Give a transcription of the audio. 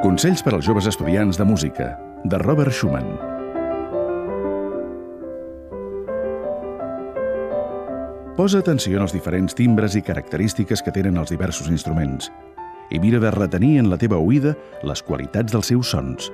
Consells per als joves estudiants de música, de Robert Schumann. Posa atenció en els diferents timbres i característiques que tenen els diversos instruments i mira de retenir en la teva oïda les qualitats dels seus sons.